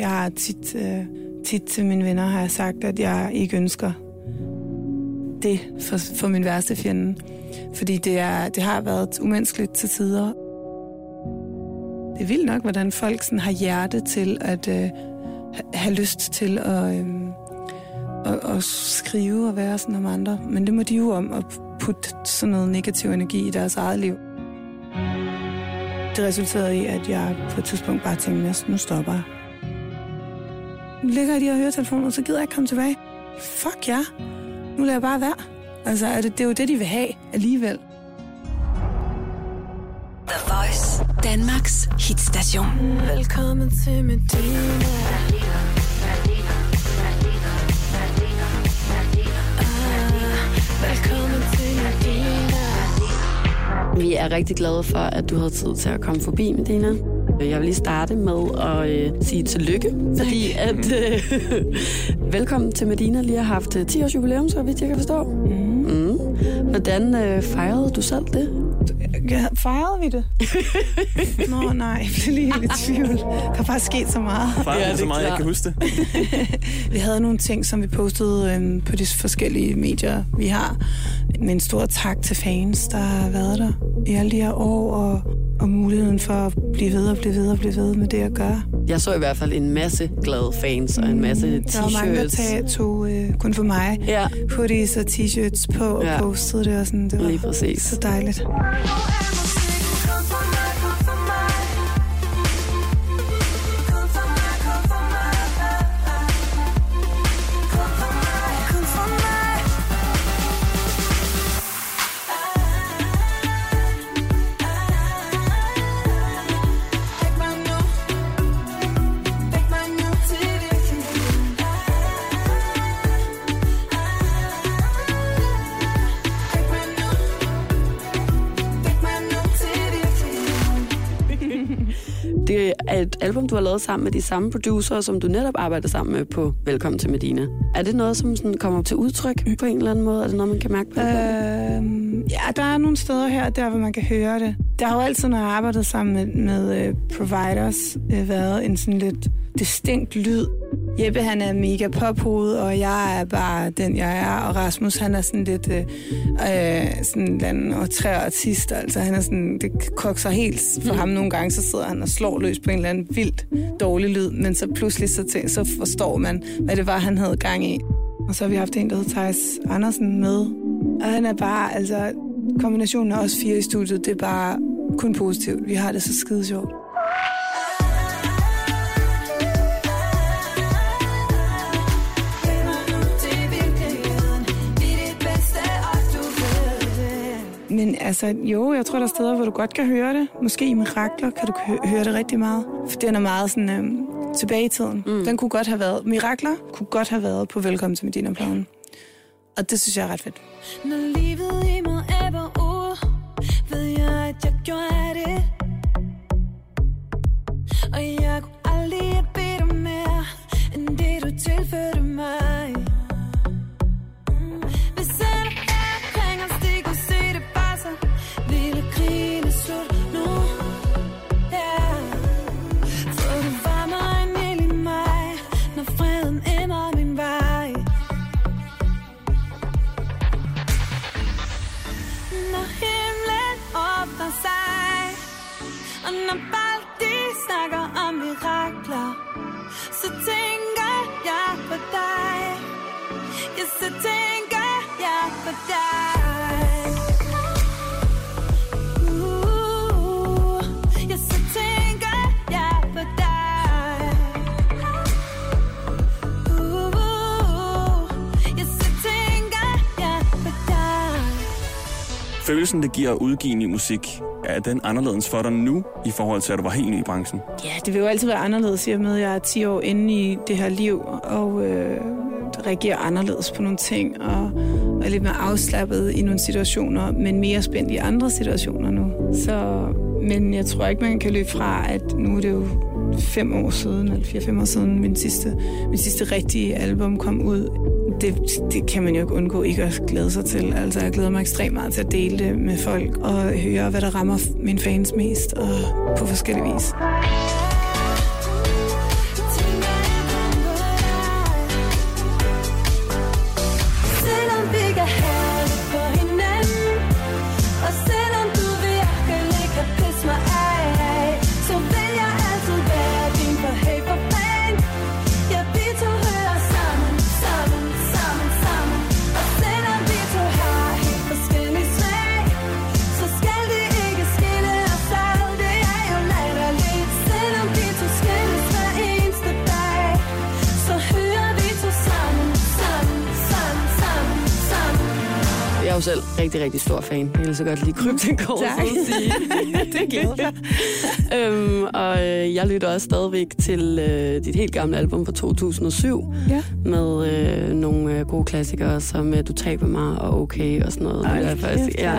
Jeg har tit, øh, tit til mine venner har jeg sagt, at jeg ikke ønsker det for, for min værste fjende. Fordi det, er, det har været umenneskeligt til tider. Det er vildt nok, hvordan folk sådan har hjerte til at øh, have lyst til at, øh, at, at skrive og være sådan om andre. Men det må de jo om at putte sådan noget negativ energi i deres eget liv. Det resulterede i, at jeg på et tidspunkt bare tænkte, at nu stopper jeg. Nu ligger jeg i de her høretelefoner, og så gider jeg ikke komme tilbage. Fuck ja. Nu lader jeg bare være. Altså, er det, det er jo det, de vil have alligevel. The Voice. Danmarks hitstation. Velkommen til Medina. Velkommen til Medina. Vi er rigtig glade for, at du havde tid til at komme forbi, Medina. Jeg vil lige starte med at øh, sige tillykke, fordi at øh, velkommen til Medina lige har haft øh, 10 års jubilæum, så vidt jeg kan forstå. Mm. Mm. Hvordan øh, fejrede du selv det? Ja, fejrede vi det? Nå nej, jeg blev lige helt i tvivl. Der er bare sket så meget. Fejrede Ja, det så meget, jeg klart. kan huske det. Vi havde nogle ting, som vi postede øhm, på de forskellige medier, vi har. Men en stor tak til fans, der har været der i alle de her år, og, og muligheden for at blive ved og blive ved og blive ved med det at gøre. Jeg så i hvert fald en masse glade fans og en masse Der var mange, der t-shirts. tag, tog øh, kun for mig Ja, hoodies og t-shirts på og Ja. postede det, og sådan, det var Lige præcis. så dejligt. Et album, du har lavet sammen med de samme producer, som du netop arbejder sammen med på Velkommen til Medina. Er det noget, som sådan kommer til udtryk på en eller anden måde? Er det noget, man kan mærke på? Øh, ja, der er nogle steder her der, hvor man kan høre det. Der har jo altid, når jeg arbejdet sammen med, med uh, providers, uh, været en sådan lidt distinkt lyd. Jeppe, han er mega pophoved, og jeg er bare den, jeg er. Og Rasmus, han er sådan lidt øh, øh sådan en eller anden artist. Altså, han er sådan, det kokser helt for ham nogle gange, så sidder han og slår løs på en eller anden vildt dårlig lyd. Men så pludselig så, tæ- så forstår man, hvad det var, han havde gang i. Og så har vi haft en, der hedder Thijs Andersen med. Og han er bare, altså, kombinationen af os fire i studiet, det er bare kun positivt. Vi har det så skide sjovt. Men altså, jo, jeg tror, der er steder, hvor du godt kan høre det. Måske i Mirakler kan du hø- høre det rigtig meget. For den er meget sådan øhm, tilbage i tiden. Mm. Den kunne godt have været, Mirakler kunne godt have været på Velkommen til Medina-planen. Og det synes jeg er ret fedt. Når livet i mig ebber ud, ved jeg, at jeg gjorde det. Og jeg kunne Og når folk de snakker om mirakler Så tænker jeg på dig. Ja, så tænker jeg på dig. Uh, uh, ja, så tænker jeg på dig. Følelsen, det giver at udgive ny musik, er den anderledes for dig nu, i forhold til, at du var helt ny i branchen? Ja, det vil jo altid være anderledes, i og med, at jeg er 10 år inde i det her liv, og øh, reagerer anderledes på nogle ting, og er lidt mere afslappet i nogle situationer, men mere spændt i andre situationer nu. Så, men jeg tror ikke, man kan løbe fra, at nu er det jo fem år siden, eller fire-fem år siden, min sidste, min sidste rigtige album kom ud. Det, det kan man jo ikke undgå ikke at glæde sig til. Altså, jeg glæder mig ekstremt meget til at dele det med folk, og høre, hvad der rammer mine fans mest, og på forskellige vis. Rigtig, rigtig stor fan. Jeg vil så godt lide Kryptenkår, så Tak. at sige. det er glad for. øhm, og øh, jeg lytter også stadigvæk til øh, dit helt gamle album fra 2007, Ja. med øh, nogle øh, gode klassikere, som øh, Du taber mig og Okay og sådan noget. Ej, Det er faktisk- ja.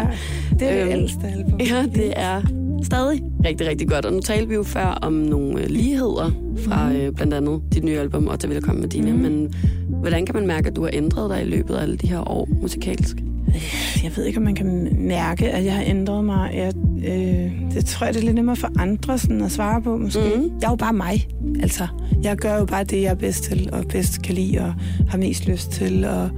Det er det Øhm, ældste album. Ja, det er stadig rigtig, rigtig godt. Og nu talte vi jo før om nogle øh, ligheder fra Mhm. øh, blandt andet dit nye album, og til vil komme med dine. Mm. Men hvordan kan man mærke, at du har ændret dig i løbet af alle de her år musikalsk? Jeg ved ikke, om man kan mærke, at jeg har ændret mig. Jeg, øh, det tror jeg, det er lidt nemmere for andre sådan, at svare på, måske. Mm. Jeg er jo bare mig. Altså, jeg gør jo bare det, jeg er bedst til, og bedst kan lide, og har mest lyst til. Og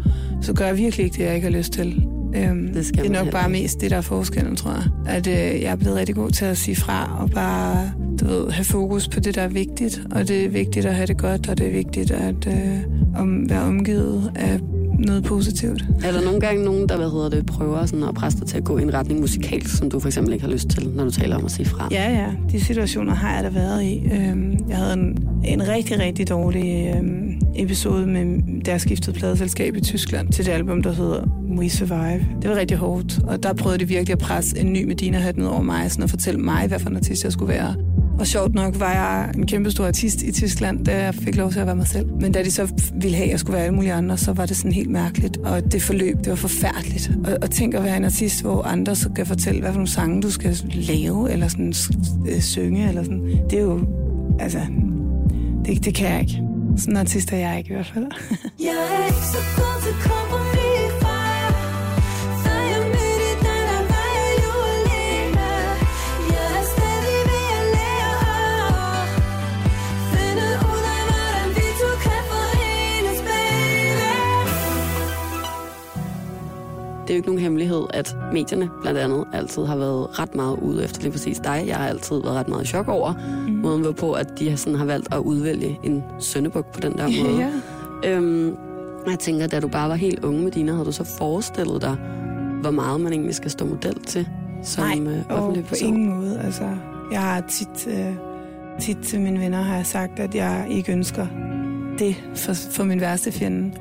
så gør jeg virkelig ikke det, jeg ikke har lyst til. Øhm, Det skal det er nok bare mest det, der er forskellen, tror jeg. At øh, jeg er blevet rigtig god til at sige fra, og bare du ved, have fokus på det, der er vigtigt. Og det er vigtigt at have det godt, og det er vigtigt at øh, om, være omgivet af noget positivt. Er der nogle gange nogen, der hvad hedder det, prøver sådan at presse dig til at gå i en retning musikalsk, som du for eksempel ikke har lyst til, når du taler om at sige fra? Ja, ja. De situationer har jeg da været i. Øhm, Jeg havde en, en rigtig, rigtig dårlig øhm, episode med, da jeg skiftede pladeselskab i Tyskland til det album, der hedder We Survive. Det var rigtig hårdt, og der prøvede de virkelig at presse en ny Medina-hat ned over mig, sådan at fortælle mig, hvad for en artist jeg skulle være. Og sjovt nok var jeg en kæmpe stor artist i Tyskland, da jeg fik lov til at være mig selv. Men da de så ville have, at jeg skulle være alle mulige andre, så var det sådan helt mærkeligt. Og det forløb, det var forfærdeligt. Og, og tænk at være en artist, hvor andre så kan fortælle, hvad for nogle sange du skal lave, eller sådan øh, synge, eller sådan. Det er jo, altså, det, det kan jeg ikke. Sådan en artist er jeg ikke i hvert fald. Jeg er ikke så god til kompromis, er jo ikke nogen hemmelighed, at medierne blandt andet altid har været ret meget ude efter lige præcis dig. Jeg har altid været ret meget i chok over mm. måden, hvorpå at de sådan har valgt at udvælge en søndebuk på den der måde. Øhm, jeg tænker, da du bare var helt unge med dine, havde du så forestillet dig, hvor meget man egentlig skal stå model til som Nej, øh, offentlig på person? ingen måde. Altså, jeg har tit, øh, tit til mine venner har jeg sagt, at jeg ikke ønsker det for, for min værste fjende.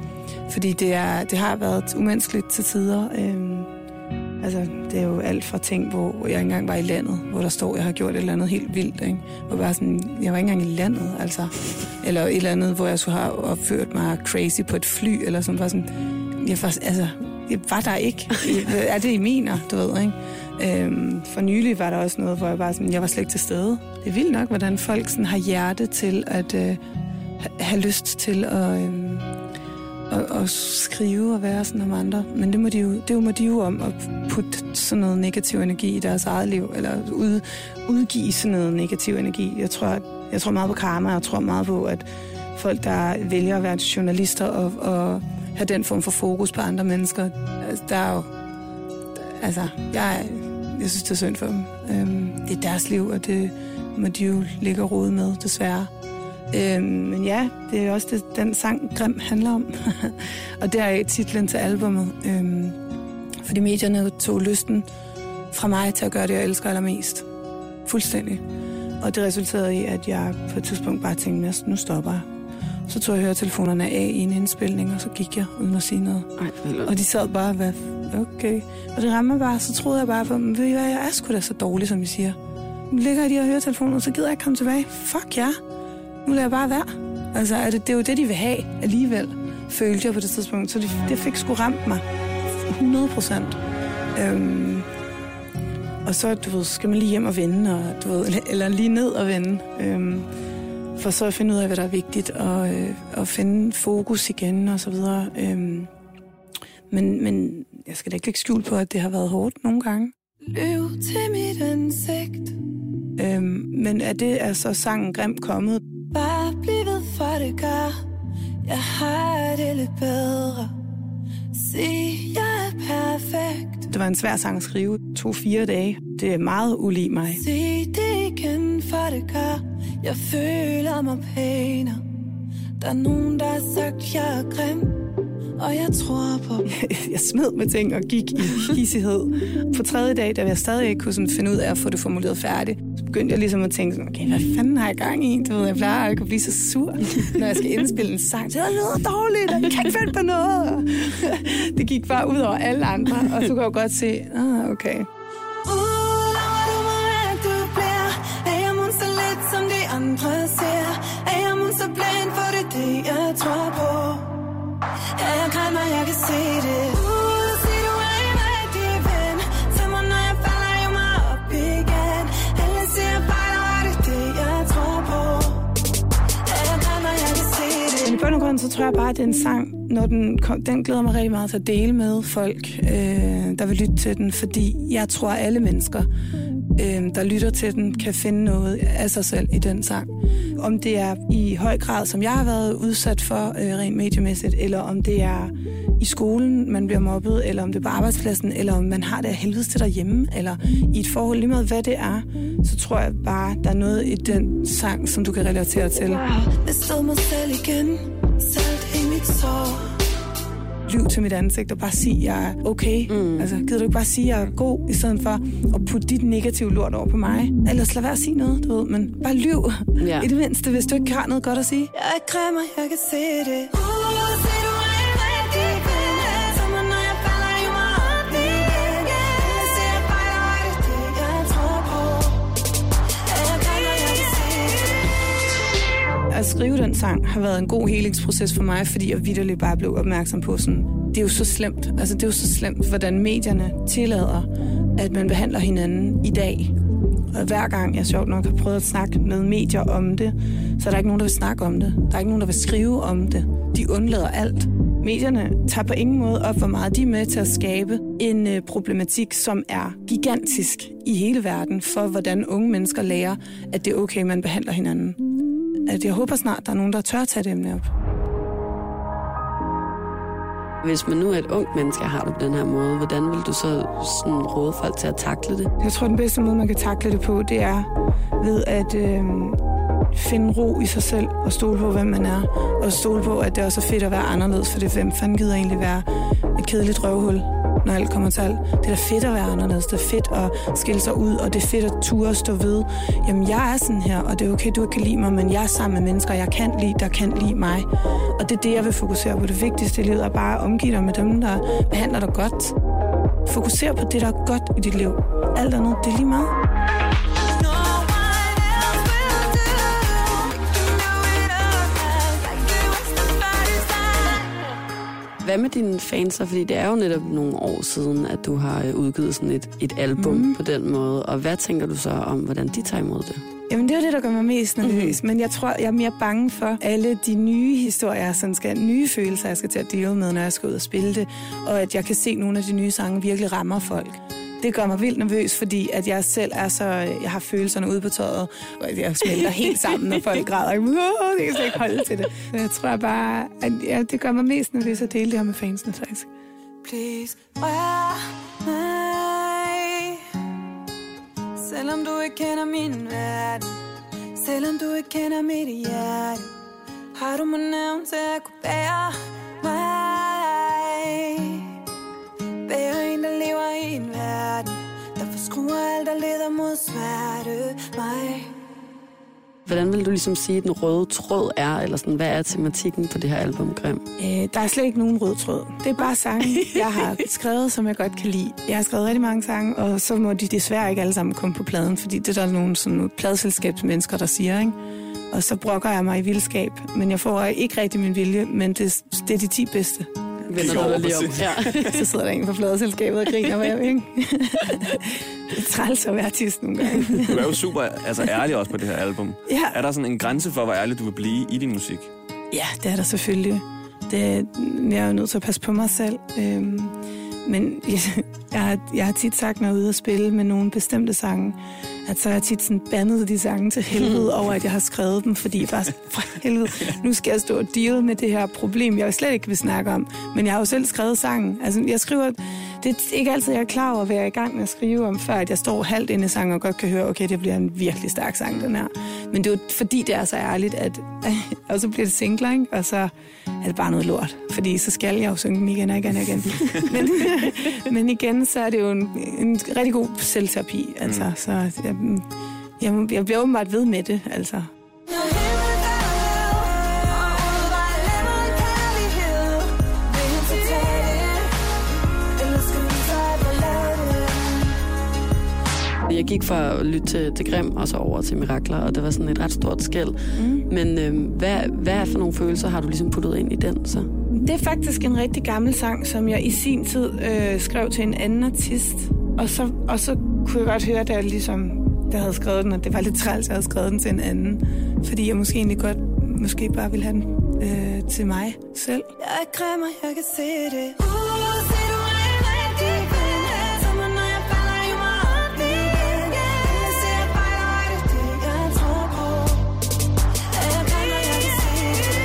Fordi det, er, det har været umenneskeligt til tider. Øhm, altså, det er jo alt fra ting, hvor jeg ikke engang var i landet, hvor der står, jeg har gjort et eller andet helt vildt. Ikke? Hvor bare sådan, jeg var ikke engang i landet, altså. Eller et eller andet, hvor jeg skulle have opført mig crazy på et fly, eller sådan, bare sådan, jeg var, altså, jeg var der ikke. er det, I mener, du ved, ikke? Øhm, for nylig var der også noget, hvor jeg bare sådan, jeg var slet ikke til stede. Det er vildt nok, hvordan folk sådan har hjerte til at øh, have lyst til at, øhm, at, at skrive og være sådan om andre. Men det må de jo, det må de jo om at putte sådan noget negativ energi i deres eget liv, eller ud, udgive sådan noget negativ energi. Jeg tror, jeg tror meget på karma, og jeg tror meget på, at folk, der vælger at være journalister og, og have den form for fokus på andre mennesker, altså, der er jo... Altså, jeg, jeg synes, det er synd for dem. Øhm, det er deres liv, og det må de jo ligge og rode med, desværre. Øhm, men ja, det er også det, den sang, Grim handler om. og er titlen til albummet. Øhm, fordi medierne tog lysten fra mig til at gøre det, jeg elsker allermest. Fuldstændig. Og det resulterede i, at jeg på et tidspunkt bare tænkte, at nu stopper jeg. Så tog jeg høretelefonerne af i en indspilning, og så gik jeg uden at sige noget. Ej, for. Og de sad bare, hvad, okay. Og det ramte mig bare, så troede jeg bare men ved I hvad, jeg er sgu da så dårlig, som I siger. Nu ligger jeg i de her høretelefoner, så gider jeg ikke komme tilbage. Fuck ja. Nu lader jeg bare være. Altså, er det, det er jo det, de vil have alligevel, følte jeg på det tidspunkt. Så det, det fik sgu ramt mig 100 procent. Øhm, og så, du ved, skal man lige hjem og vende, og, du ved, eller lige ned og vende. Øhm, for så at finde ud af, hvad der er vigtigt, og, øh, og finde fokus igen, og så videre. Øhm, men, men jeg skal da ikke lægge skjul på, at det har været hårdt nogle gange. Løv til mit ansigt Øhm, men er det altså sangen Grim kommet? Bare bliv ved, for det gør Jeg har det lidt bedre Sig, jeg er perfekt. Det var en svær sang at skrive. To fire dage. Det er meget ulig mig. Sig det igen, for det gør. Jeg føler mig pænere. Der er nogen, der har sagt, jeg er grim. Og jeg tror på jeg smed med ting og gik i hissighed. På tredje dag, da jeg stadig ikke kunne sådan finde ud af at få det formuleret færdigt, begyndte jeg ligesom at tænke sådan, okay, hvad fanden har jeg gang i? Du ved, jeg plejer ikke at blive så sur, når jeg skal indspille en sang. Så det lyder dårligt, og jeg kan ikke finde på noget. Det gik bare ud over alle andre, og så kunne jeg godt se, ah, okay. Jeg andre ser Er jeg mun så blind, for det det, jeg tror på Ja, jeg kan mig, jeg kan se det Men i bund og grund, så tror jeg bare, at det er en sang, når den, kom, den glæder mig rigtig meget til at dele med folk, øh, der vil lytte til den, fordi jeg tror, at alle mennesker, øh, der lytter til den, kan finde noget af sig selv i den sang. Om det er i høj grad, som jeg har været udsat for øh, rent mediemæssigt, eller om det er i skolen, man bliver mobbet, eller om det er på arbejdspladsen, eller om man har det af helvedes til derhjemme, eller i et forhold, lige med, hvad det er, så tror jeg bare, der er noget i den sang, som du kan relatere til. Jeg mig selv igen. Salt i mit sår lyv til mit ansigt og bare sige, at jeg er okay. Mm. Altså, gider du ikke bare sige, at jeg er god, i stedet for at putte dit negative lort over på mig? Ellers lad være at sige noget, du ved, men bare lyv. Ja. I det mindste, hvis du ikke har noget godt at sige. Jeg er grim, jeg kan se det. Uh, se du At skrive den sang har været en god helingsproces for mig, fordi jeg vidderligt bare blev opmærksom på sådan, det er jo så slemt. Altså, det er jo så slemt, hvordan medierne tillader, at man behandler hinanden i dag. Og hver gang jeg sjovt nok har prøvet at snakke med medier om det, så er der ikke nogen, der vil snakke om det. Der er ikke nogen, der vil skrive om det. De undlader alt. Medierne tager på ingen måde op, hvor meget de er med til at skabe en øh, problematik, som er gigantisk i hele verden for, hvordan unge mennesker lærer, at det er okay, man behandler hinanden. At jeg håber snart, der er nogen, der tør at tage det emne op. Hvis man nu er et ungt menneske har det på den her måde, hvordan vil du så sådan råde folk til at takle det? Jeg tror, den bedste måde, man kan takle det på, det er ved at øh, finde ro i sig selv og stole på, hvem man er. Og stole på, at det også er fedt at være anderledes, for det hvem fanden gider egentlig være et kedeligt røvhul, når alt kommer til alt. Det er da fedt at være anderledes. Det er fedt at skille sig ud, og det er fedt at ture at stå ved. Jamen, jeg er sådan her, og det er okay, du ikke kan lide mig, men jeg er sammen med mennesker, jeg kan lide, der kan lide mig. Og det er det, jeg vil fokusere på. Det vigtigste i livet er bare at omgive dig med dem, der behandler dig godt. Fokuser på det, der er godt i dit liv. Alt andet, det er lige meget. Hvad med dine fans så? Fordi det er jo netop nogle år siden, at du har øh, udgivet sådan et, et album Mhm. mm. på den måde. Og hvad tænker du så om, hvordan de tager imod det? Jamen, det er det, der gør mig mest nervøs. Mm. Men jeg tror, jeg er mere bange for alle de nye historier, som skal, nye følelser, jeg skal til at dele med, når jeg skal ud og spille det. Og at jeg kan se, at nogle af de nye sange virkelig rammer folk. Det gør mig vildt nervøs, fordi at jeg selv er så... Jeg har følelserne ude på tøjet, og jeg smelter helt sammen, når folk græder. Det kan slet ikke holde til det. Så jeg tror bare, at ja, det gør mig mest nervøs at dele det her med fansene, faktisk. Please, rør mig Selvom du ikke kender min verden Selvom du ikke kender mit hjerte Har du mig nævnt til at kunne bære Bære en, der lever i en verden Der forskruer alt, der leder mod smerte Mig Hvordan vil du ligesom sige, at den røde tråd er? Eller sådan, hvad er tematikken på det her album, Grim? Øh, der er slet ikke nogen rød tråd. Det er bare sange, jeg har skrevet, som jeg godt kan lide. Jeg har skrevet rigtig mange sange, og så må de desværre ikke alle sammen komme på pladen, fordi det er der nogle sådan pladselskabsmennesker, der siger, ikke? Og så brokker jeg mig i vildskab, men jeg får ikke rigtig min vilje, men det, det er de 10 bedste. Vender dig lige om? Ja. Så sidder der en på pladeselskabet og griner med, ikke? det er træls at være artist nogle gange. Du er jo super altså, ærlig også på det her album. Ja. Er der sådan en grænse for, hvor ærlig du vil blive i din musik? Ja, det er der selvfølgelig. Det, jeg er jo nødt til at passe på mig selv. Øhm, men jeg, jeg, har, jeg har tit sagt, når jeg er ude at spille med nogle bestemte sange, at så har jeg tit sådan bandet de sange til helvede over, at jeg har skrevet dem, fordi bare sådan, for helvede, nu skal jeg stå og deal med det her problem, jeg slet ikke vil snakke om. Men jeg har jo selv skrevet sangen. Altså, jeg skriver, det er ikke altid, jeg er klar over, hvad jeg er i gang med at skrive om, før at jeg står halvt inde i sangen og godt kan høre, okay, det bliver en virkelig stærk sang, den her. Men det er jo fordi, det er så ærligt, at, og så bliver det singler, ikke? og så er det bare noget lort. Fordi så skal jeg jo synge den igen og igen og igen. men, men igen, så er det jo en, en rigtig god selvterapi. Altså, mm. så jeg, jeg, jeg bliver åbenbart ved med det. Altså. Jeg gik fra at lytte til, til Grim og så over til Mirakler, og det var sådan et ret stort skæld. Mm. Men øh, hvad, hvad for nogle følelser har du ligesom puttet ind i den så? Det er faktisk en rigtig gammel sang, som jeg i sin tid øh, skrev til en anden artist. Og så, og så kunne jeg godt høre, da jeg ligesom der havde skrevet den, og det var lidt træls, at jeg havde skrevet den til en anden. Fordi jeg måske egentlig godt måske bare ville have den øh, til mig selv. Jeg er og jeg kan se det. Uh,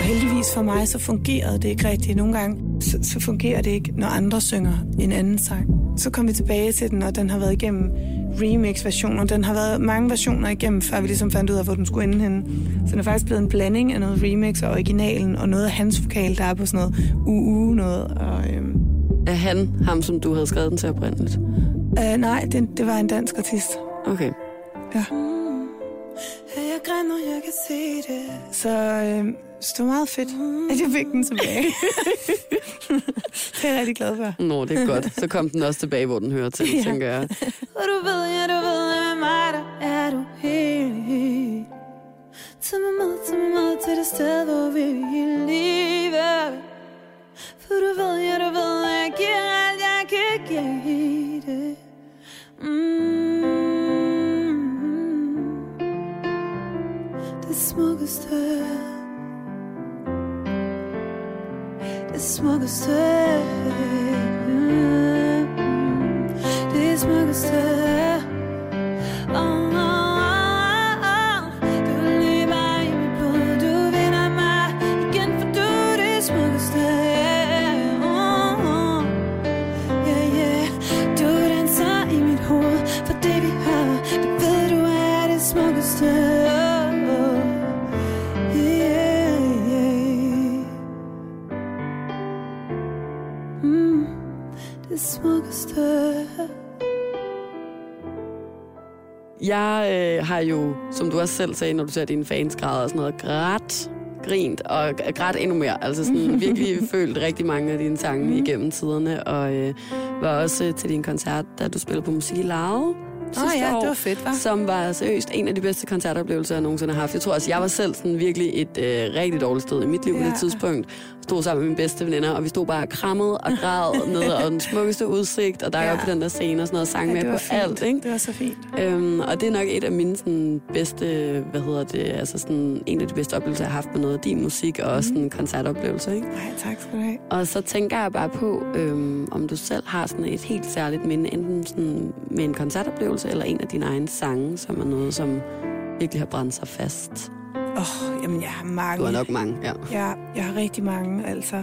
heldigvis for mig, så fungerede det ikke rigtigt. Nogle gange, så, så fungerer det ikke, når andre synger en anden sang. Så kom vi tilbage til den, og den har været igennem remix-versioner. Den har været mange versioner igennem, før vi ligesom fandt ud af, hvor den skulle ende henne. Så den er faktisk blevet en blanding af noget remix og originalen, og noget af hans vokal, der er på sådan noget uu noget. Og, øhm, Er han ham, som du havde skrevet den til oprindeligt? øh, nej, det, det var en dansk artist. Okay. Ja. Jeg er grim, og jeg kan se det. Så øh, så det var meget fedt, at jeg fik den tilbage. det er jeg rigtig glad for. Nå, det er godt. Så kom den også tilbage, hvor den hører til, Ja. tænker jeg. Og du ved, ja, du ved, med mig, der er du helt. Tag mig med, tag mig med til det sted, hvor vi vil leve. For du ved, ja, du ved, at jeg giver alt, jeg kan give det. Mm. Det smukkeste. Det smukkeste. Jeg øh, har jo, som du også selv sagde, når du ser dine fans græde og sådan noget, grædt, grint og grædt endnu mere. Altså sådan virkelig følt rigtig mange af dine sange mm. igennem tiderne, og øh, var også øh, til din koncert, da du spillede på Musik i Larve. Åh ja, det var fedt, hva'? Som var seriøst en af de bedste koncertoplevelser, jeg nogensinde har haft. Jeg tror også, jeg var selv sådan virkelig et øh, rigtig dårligt sted i mit liv ja. på Ja. det tidspunkt. Stod sammen med mine bedste veninder, og vi stod bare krammet og græd ned og den smukkeste udsigt, og der Ja. på den der scene og sådan noget, sang Ja, med på fint. alt, ikke? Det var så fint. Øhm, og det er nok et af mine sådan, bedste, hvad hedder det, altså sådan, en af de bedste oplevelser, jeg har haft med noget af din musik, og også sådan koncertoplevelser, ikke? Nej, tak skal du have. Og så tænker jeg bare på, øhm, om du selv har sådan et helt særligt minde, enten sådan med en koncertoplevelse, eller en af dine egne sange, som er noget, som virkelig har brændt sig fast. Åh, oh, jamen jeg har mange. Du har nok mange, ja. Ja, jeg har rigtig mange, altså.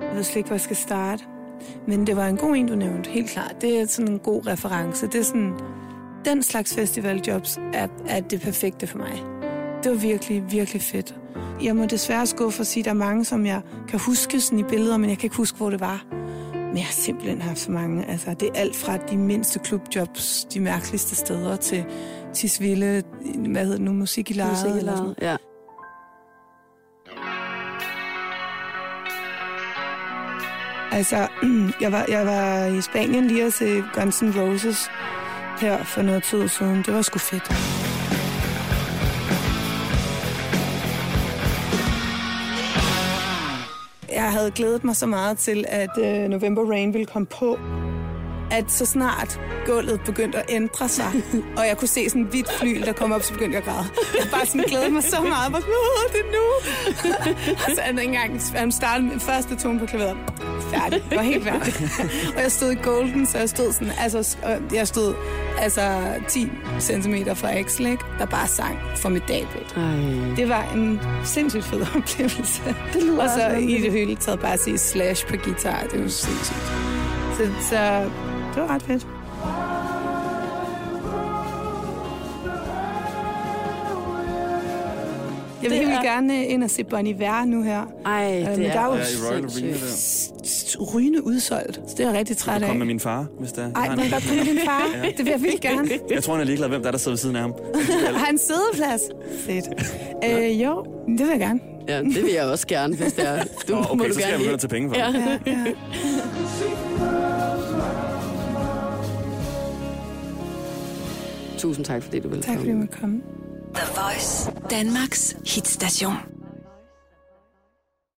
Jeg ved slet ikke, hvor jeg skal starte. Men det var en god en, du nævnte, helt klart. Det er sådan en god reference. Det er sådan, den slags festivaljobs er, er det perfekte for mig. Det var virkelig, virkelig fedt. Jeg må desværre skuffe og sige, at der er mange, som jeg kan huske sådan i billeder, men jeg kan ikke huske, hvor det var. Men jeg har simpelthen haft så mange. Altså, det er alt fra de mindste klubjobs, de mærkeligste steder, til Tisvilde, hvad hedder det nu, musik i lejet. Musik i lejet, ja. Altså, jeg var, jeg var i Spanien lige at se Guns N' Roses her for noget tid siden. Det var sgu fedt. Jeg havde glædet mig så meget til, at øh, November Rain ville komme på. At så snart gulvet begyndte at ændre sig, og jeg kunne se sådan en hvidt fly, der kom op, så begyndte jeg at græde. Jeg bare sådan glædede mig så meget. Sådan, "Åh, det er nu. og så anden gang, han startede med første tone på klaveret. Færdig. Jeg var helt færdig. og jeg stod i Golden, så jeg stod sådan, altså, jeg stod altså 10 cm fra Axel, ikke? der bare sang formidabelt. Ej. Det var en sindssygt fed oplevelse. Det lyder Og så i det hele taget bare at se Slash på guitar, det var sindssygt. Så, så det var ret fedt. Jeg vil helt er- gerne ind og se Bon Iver nu her. Ej, men det der er er jo- Ja, i Royal sindssygt. Arena der. S- s- Rygende udsolgt. Så det er jeg rigtig træt Jeg af. kom med min far, hvis der. Ej, må jeg godt komme med din far? Det vil jeg vildt gerne. Jeg tror, han er ligeglad, hvem der er, der sidder ved siden af ham. Har han sædeplads? Fedt. Øh, jo, det vil jeg gerne. Ja, det vil jeg også gerne, hvis det er. Du, må okay, du så skal jeg gerne begynde lige. at tage penge for Ja. Ja, ja. Tusind tak, fordi du ville Tak fordi komme. du måtte komme. The Voice. Danmarks hitstation.